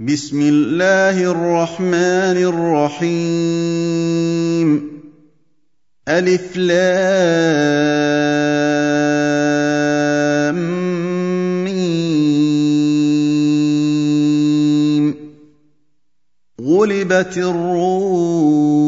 بسم الله الرحمن الرحيم. ألف لام ميم. غلبت الروم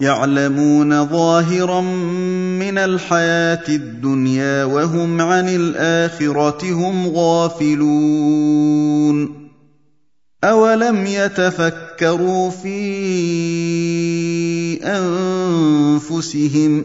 يعلمون ظاهرا من الحياة الدنيا وهم عن الآخرة هم غافلون. اولم يتفكروا في انفسهم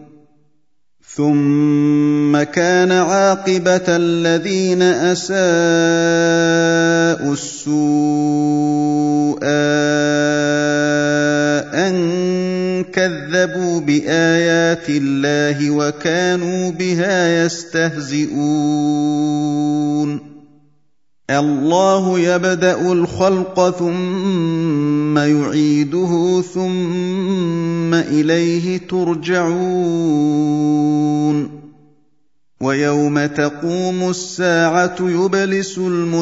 ثُمَّ كَانَ عَاقِبَةَ الَّذِينَ أَسَاءُوا السُّوأَىٰ أَن كَذَّبُوا بِآيَاتِ اللَّهِ وَكَانُوا بِهَا يَسْتَهْزِئُونَ اللَّهُ يَبْدَأُ الْخَلْقَ ثُمَّ يُعِيدُهُ ثُمَّ إِلَيْهِ تُرْجَعُونَ. وَيَوْمَ تَقُومُ السَّاعَةُ يُبْلِسُ الْمُجْرِمُونَ.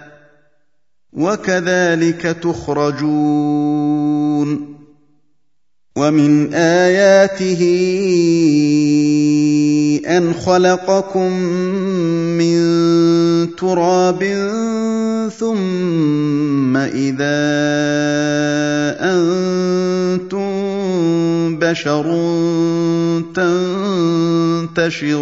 وَكَذَٰلِكَ تُخْرَجُونَ ومن آياته أن خلقكم من تراب ثم إذا أنتم بشر تنتشرون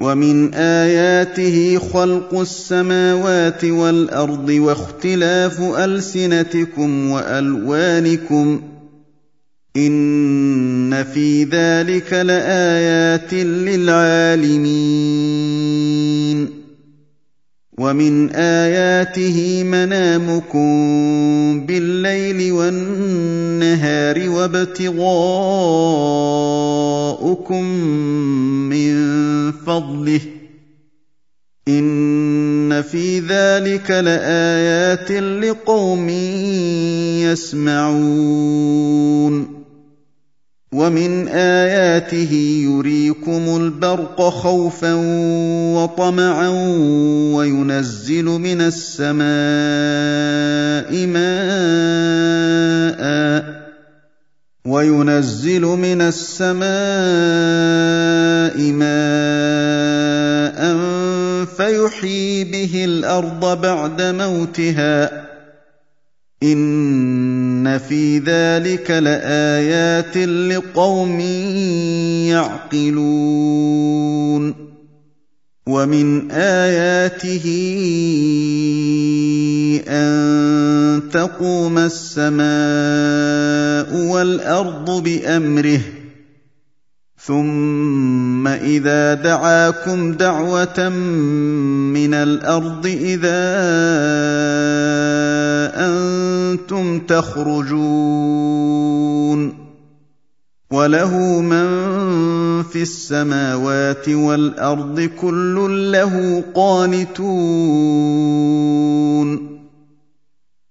ومن آياته خلق السماوات والأرض واختلاف ألسنتكم وألوانكم إن في ذلك لآيات للعالمين ومن اياته منامكم بالليل والنهار وابتغاؤكم من فضله ان في ذلك لايات لقوم يسمعون ومن آياته يريكم البرق خوفا وطمعا وينزل من السماء ماء وينزل من السماء ماء فيحيي به الأرض بعد موتها ان في ذلك لايات لقوم يعقلون ومن اياته ان تقوم السماء والارض بامره ثم إذا دعاكم دعوة من الأرض إذا أنتم تخرجون وله من في السماوات والأرض كل له قانتون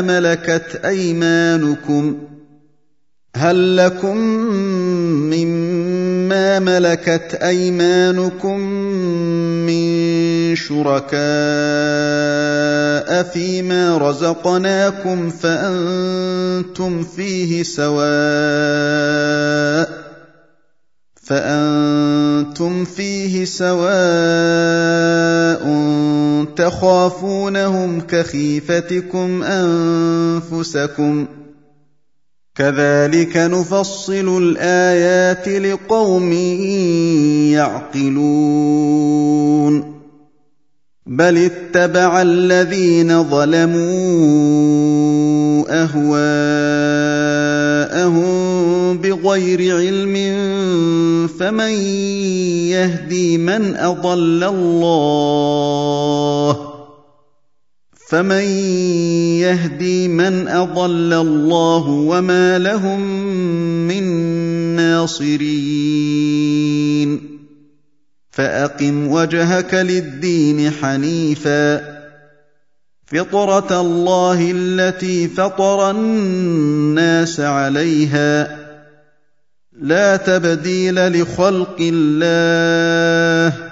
ملكت أيمانكم هل لكم مما ملكت أيمانكم من شركاء فيما رزقناكم فأنتم فيه سواء فأنتم فيه سواء تخافونهم كخيفتكم أنفسكم كذلك نفصل الآيات لقوم يعقلون بل اتبع الذين ظلموا أهواءهم بغير علم فمن يهدي من أضل الله فمن يهدي من أضل الله وما لهم من ناصرين فأقم وجهك للدين حنيفا فطرة الله التي فطر الناس عليها لا تبديل لخلق الله.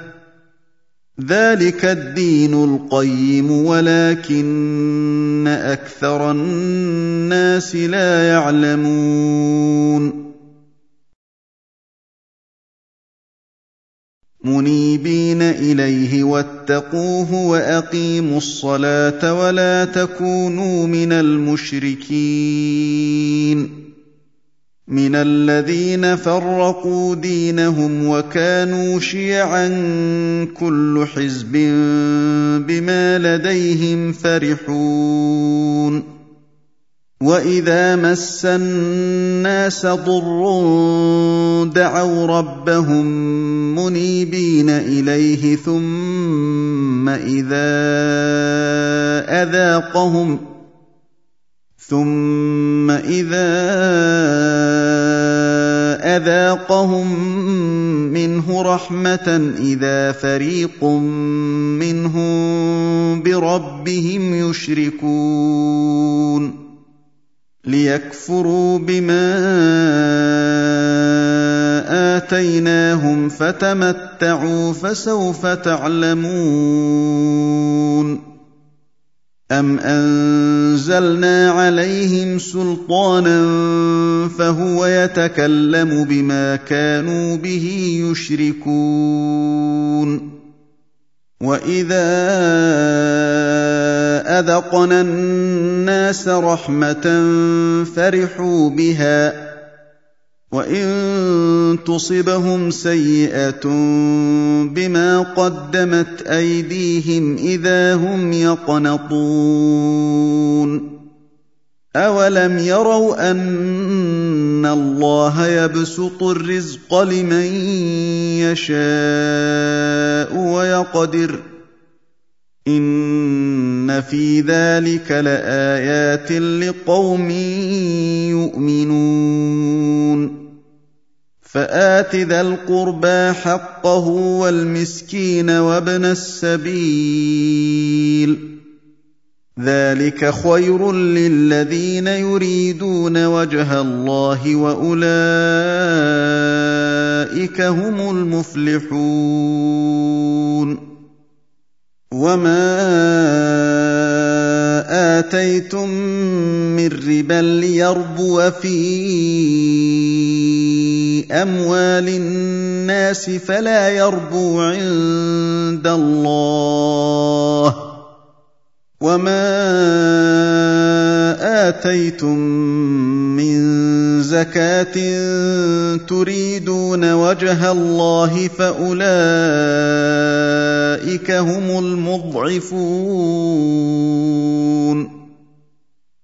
ذلك الدين القيم ولكن أكثر الناس لا يعلمون. منيبين إليه واتقوه وأقيموا الصلاة ولا تكونوا من المشركين. من الذين فرقوا دينهم وكانوا شيعا كل حزب بما لديهم فرحون. وإذا مس الناس ضر دعوا ربهم منيبين إليه ثم إذا أذاقهم ثم إذا أذاقهم منه رحمة إذا فريق منهم بربهم يشركون. ليكفروا بما آتيناهم فتمتعوا فسوف تعلمون. أَمْ أَنزَلْنَا عَلَيْهِمْ سُلْطَانًا فَهُوَ يَتَكَلَّمُ بِمَا كَانُوا بِهِ يُشْرِكُونَ وَإِذَا أَذَقْنَا النَّاسَ رَحْمَةً فَرِحُوا بِهَا وان تصبهم سيئه بما قدمت ايديهم اذا هم يقنطون اولم يروا ان الله يبسط الرزق لمن يشاء ويقدر ان في ذلك لايات لقوم يؤمنون فآت ذا القربى حقه والمسكين وابن السبيل. ذلك خير للذين يريدون وجه الله وأولئك هم المفلحون. وما اتيتم من ربا ليربو في أَمْوَالِ النَّاسِ فَلَا يَرْبُو عِندَ اللَّهِ ۖ. وَمَا آتَيْتُم مِّن زَكَاةٍ تُرِيدُونَ وَجْهَ اللَّهِ فَأُولَٰئِكَ هُمُ الْمُضْعِفُونَ.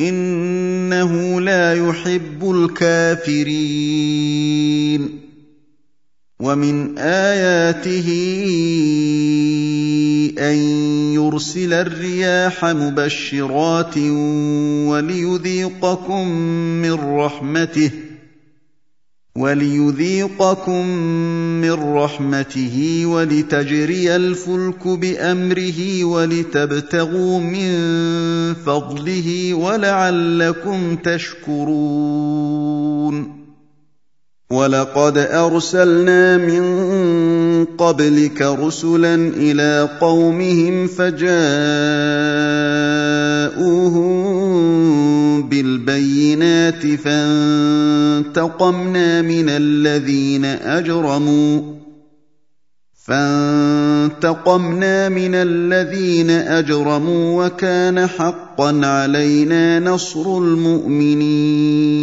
إِنَّهُ لَا يُحِبُّ الْكَافِرِينَ. وَمِنْ آيَاتِهِ أَن يُرْسِلَ الرِّيَاحَ مُبَشِّرَاتٍ وَلِيُذِيقَكُم مِّن رَّحْمَتِهِ ۗ وَمَا يُرْسِلِ الرِّيَاحَ مُبَشِّرَاتٍ وَلِيُذِيقَكُم مِّن رَّحْمَتِهِ ۗ وَلِتَجْرِيَ الْفُلْكُ بِأَمْرِهِ وَلِتَبْتَغُوا مِن فَضْلِهِ وَلَعَلَّكُمْ تَشْكُرُونَ. وَلَقَدْ أَرْسَلْنَا مِن قَبْلِكَ رُسُلًا إِلَىٰ قَوْمِهِمْ فَجَاءُوهُم بِالْبَيِّنَاتِ فَانتَقَمْنَا مِنَ الَّذِينَ أَجْرَمُوا فانتقمنا من الذين أجرموا وكان حقا علينا نصر المؤمنين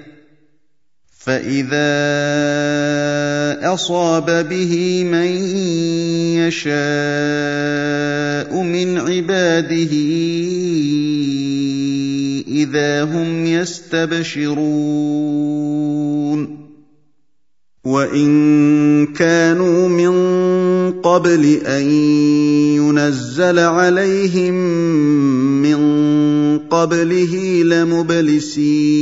فاذا اصاب به من يشاء من عباده اذا هم يستبشرون وان كانوا من قبل ان ينزل عليهم من قبله لمبلسين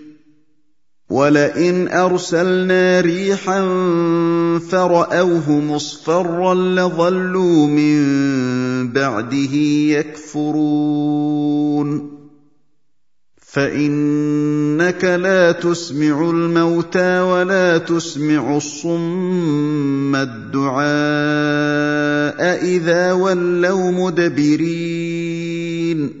وَلَئِنْ أَرْسَلْنَا رِيحًا فَرَأَوْهُ مُصْفَرًّا لَّظَلُّوا مِن بَعْدِهِ يَكْفُرُونَ. فَإِنَّكَ لَا تُسْمِعُ الْمَوْتَىٰ وَلَا تُسْمِعُ الصُّمَّ الدُّعَاءَ إِذَا وَلَّوْا مُدْبِرِينَ.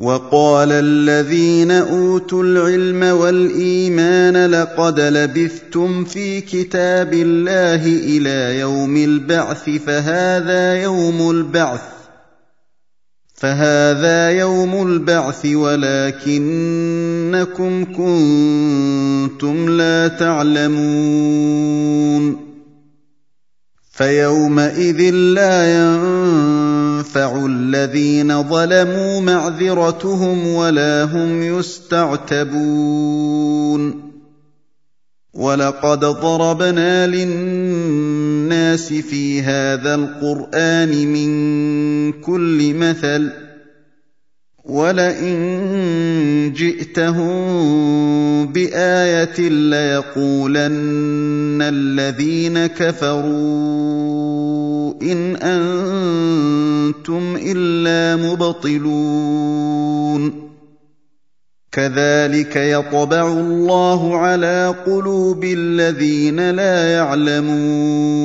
وَقَالَ الَّذِينَ أُوتُوا الْعِلْمَ وَالْإِيمَانَ لَقَدْ لَبِثْتُمْ فِي كِتَابِ اللَّهِ إِلَىٰ يَوْمِ الْبَعْثِ فَهَٰذَا يَوْمُ الْبَعْثِ فهذا يوم البعث ولكنكم كنتم لا تعلمون. فيومئذ لا ينفع الذين ظلموا معذرتهم ولا هم يستعتبون. وَلَقَدْ ضَرَبْنَا لِلنَّاسِ فِي هَٰذَا الْقُرْآنِ مِن كُلِّ مَثَلٍ ۚ وَلَئِن جِئْتَهُم بِآيَةٍ لَّيَقُولَنَّ الَّذِينَ كَفَرُوا إِنْ أَنتُمْ إِلَّا مُبْطِلُونَ كَذَٰلِكَ يَطْبَعُ اللَّهُ عَلَىٰ قُلُوبِ الَّذِينَ لَا يَعْلَمُونَ